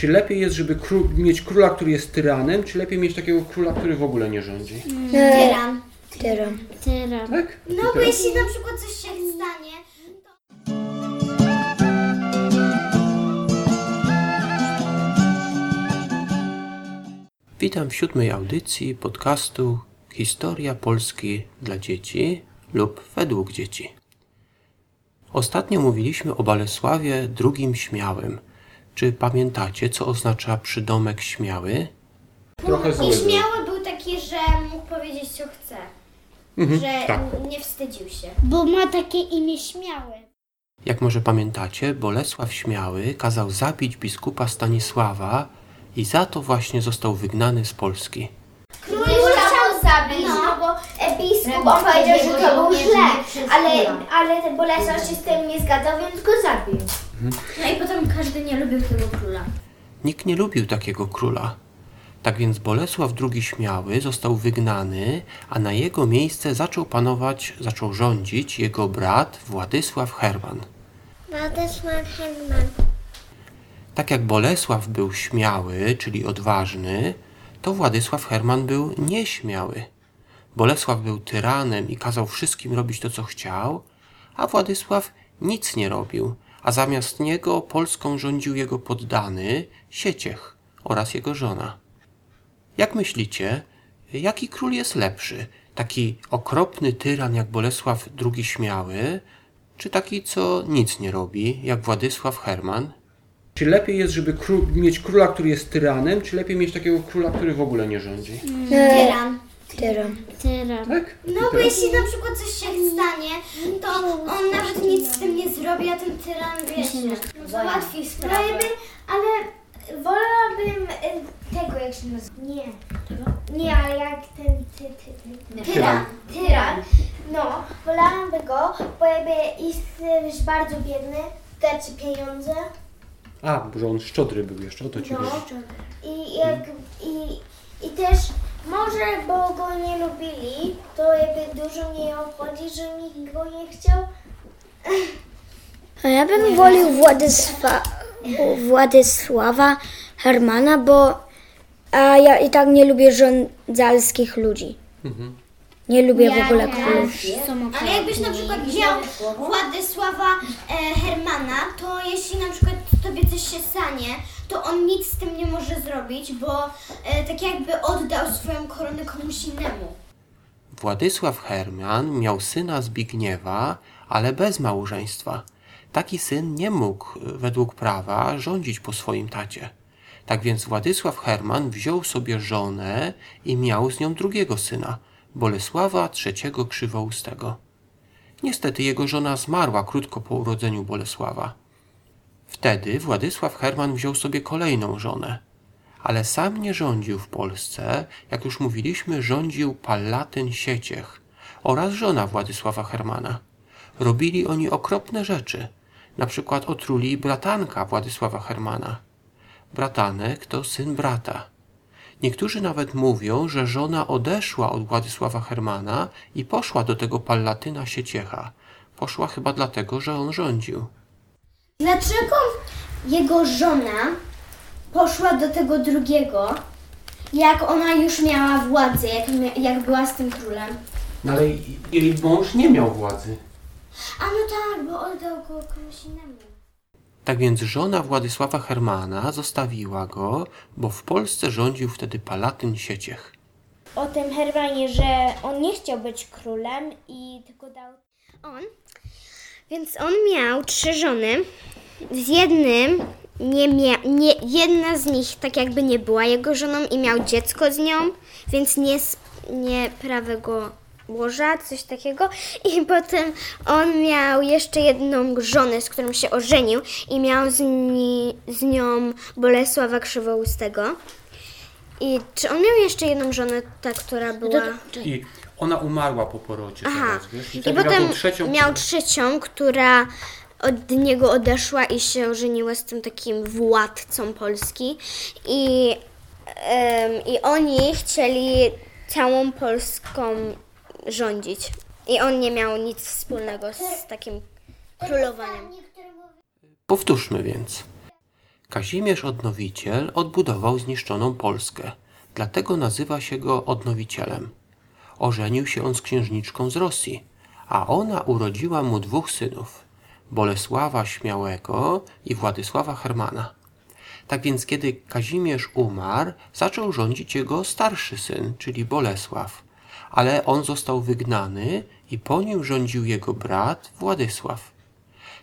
Czy lepiej jest, żeby król, mieć króla, który jest tyranem, czy lepiej mieć takiego króla, który w ogóle nie rządzi? Tyran. Tyran. Tyran. Tak? No bo jeśli na przykład coś się stanie, Witam w siódmej audycji podcastu Historia Polski dla dzieci lub według dzieci. Ostatnio mówiliśmy o Bolesławie II Śmiałym. Czy pamiętacie, co oznacza przydomek śmiały? Trochę I śmiały był taki, że mógł powiedzieć co chce. że tak. nie wstydził się. Bo ma takie imię śmiałe. Jak może pamiętacie, Bolesław Śmiały kazał zabić biskupa Stanisława i za to właśnie został wygnany z Polski. Król chciał zabić, no, bo e, biskup on powiedział, że to był źle, ale, ale ten Bolesław się z tym nie zgadzał, więc go zabił. No i potem każdy nie lubił tego króla. Nikt nie lubił takiego króla. Tak więc Bolesław II Śmiały został wygnany, a na jego miejsce zaczął panować, zaczął rządzić jego brat Władysław Herman. Władysław Herman. Tak jak Bolesław był śmiały, czyli odważny, to Władysław Herman był nieśmiały. Bolesław był tyranem i kazał wszystkim robić to, co chciał, a Władysław nic nie robił, a zamiast niego Polską rządził jego poddany, Sieciech oraz jego żona. Jak myślicie, jaki król jest lepszy? Taki okropny tyran jak Bolesław II Śmiały, czy taki, co nic nie robi, jak Władysław Herman? Czy lepiej jest, żeby król, mieć króla, który jest tyranem, czy lepiej mieć takiego króla, który w ogóle nie rządzi? Tyran. Tyran. Tyran. Tak? No bo jeśli na przykład coś się stanie, to on nawet nic z tym nie zrobi, a ten tyran, wiesz, załatwi sprawę. ale wolałabym y, tego, jak się nazywa. Nie. Nie, ale jak ten ty, ty, ty. Tyran. Tyran. No, wolałabym go, bo jakby jest bardzo biedny, dacie pieniądze. A, że on szczodry był jeszcze, o to ci No. I, jak, i, I też może, bo go nie lubili, to jakby dużo nie obchodzi, że nikt go nie chciał. A ja bym wolił Władysła, Władysława Hermana, bo a ja i tak nie lubię rządzalskich ludzi. Nie lubię w ogóle królów. Ale jakbyś na przykład wziął Władysława e, Hermana, to jeśli na przykład tobie coś się stanie, to on nic z tym nie może zrobić, bo e, tak jakby oddał swoją koronę komuś innemu. Władysław Herman miał syna Zbigniewa, ale bez małżeństwa. Taki syn nie mógł, według prawa, rządzić po swoim tacie. Tak więc Władysław Herman wziął sobie żonę i miał z nią drugiego syna, Bolesława III Krzywoustego. Niestety jego żona zmarła krótko po urodzeniu Bolesława. Wtedy Władysław Herman wziął sobie kolejną żonę. Ale sam nie rządził w Polsce, jak już mówiliśmy, rządził Palatyn Sieciech oraz żona Władysława Hermana. Robili oni okropne rzeczy. Na przykład otruli bratanka Władysława Hermana. Bratanek to syn brata. Niektórzy nawet mówią, że żona odeszła od Władysława Hermana i poszła do tego Palatyna Sieciecha. Poszła chyba dlatego, że on rządził. Dlaczego jego żona poszła do tego drugiego, jak ona już miała władzę, jak, mia- jak była z tym królem? No ale jej mąż nie miał władzy. A no tak, bo oddał go komuś innemu. Tak więc żona Władysława Hermana zostawiła go, bo w Polsce rządził wtedy Palatyn Sieciech. O tym Hermanie, że on nie chciał być królem i tylko dał... On, więc on miał trzy żony. Z jednym nie mia, nie, jedna z nich tak jakby nie była jego żoną i miał dziecko z nią, więc nie, z- nie prawego łoża, coś takiego. I potem on miał jeszcze jedną żonę, z którą się ożenił i miał z, ni, z nią Bolesława Krzywoustego. I czy on miał jeszcze jedną żonę, ta, która była... I ona umarła po porodzie Aha. teraz, wiesz? I tak miał potem tą trzecią... miał trzecią, która od niego odeszła i się ożeniła z tym takim władcą Polski. I, em, I oni chcieli całą Polską rządzić. I on nie miał nic wspólnego z takim królowaniem. Powtórzmy więc. Kazimierz Odnowiciel odbudował zniszczoną Polskę, dlatego nazywa się go Odnowicielem. Ożenił się on z księżniczką z Rosji, a ona urodziła mu dwóch synów Bolesława Śmiałego i Władysława Hermana. Tak więc, kiedy Kazimierz umarł, zaczął rządzić jego starszy syn, czyli Bolesław, ale on został wygnany i po nim rządził jego brat Władysław.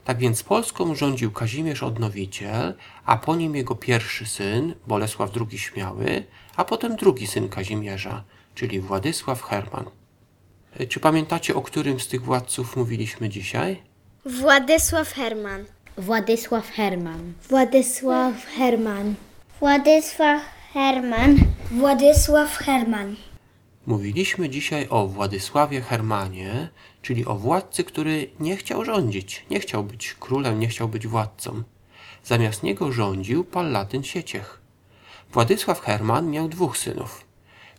Tak więc Polską rządził Kazimierz Odnowiciel, a po nim jego pierwszy syn, Bolesław II Śmiały, a potem drugi syn Kazimierza, czyli Władysław Herman. E, Czy pamiętacie, o którym z tych władców mówiliśmy dzisiaj? Władysław Herman. Władysław Herman. Władysław Herman. Władysław Herman. Władysław Herman. Mówiliśmy dzisiaj o Władysławie Hermanie, czyli o władcy, który nie chciał rządzić, nie chciał być królem, nie chciał być władcą. Zamiast niego rządził Pallatyn Sieciech. Władysław Herman miał dwóch synów.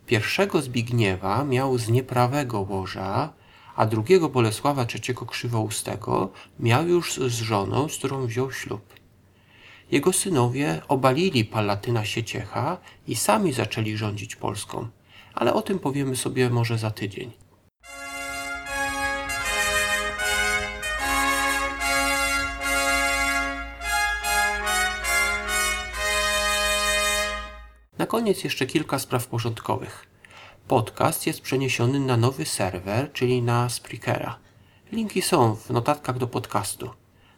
Pierwszego Zbigniewa miał z nieprawego łoża, a drugiego Bolesława III Krzywoustego miał już z żoną, z którą wziął ślub. Jego synowie obalili Palatyna Sieciecha i sami zaczęli rządzić Polską, ale o tym powiemy sobie może za tydzień. Na koniec jeszcze kilka spraw porządkowych. Podcast jest przeniesiony na nowy serwer, czyli na Spreakera. Linki są w notatkach do podcastu.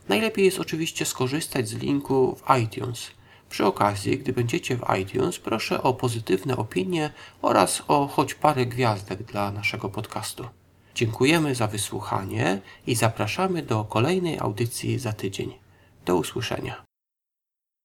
Najlepiej jest oczywiście skorzystać z linku w iTunes. Przy okazji, gdy będziecie w iTunes, proszę o pozytywne opinie oraz o choć parę gwiazdek dla naszego podcastu. Dziękujemy za wysłuchanie i zapraszamy do kolejnej audycji za tydzień. Do usłyszenia.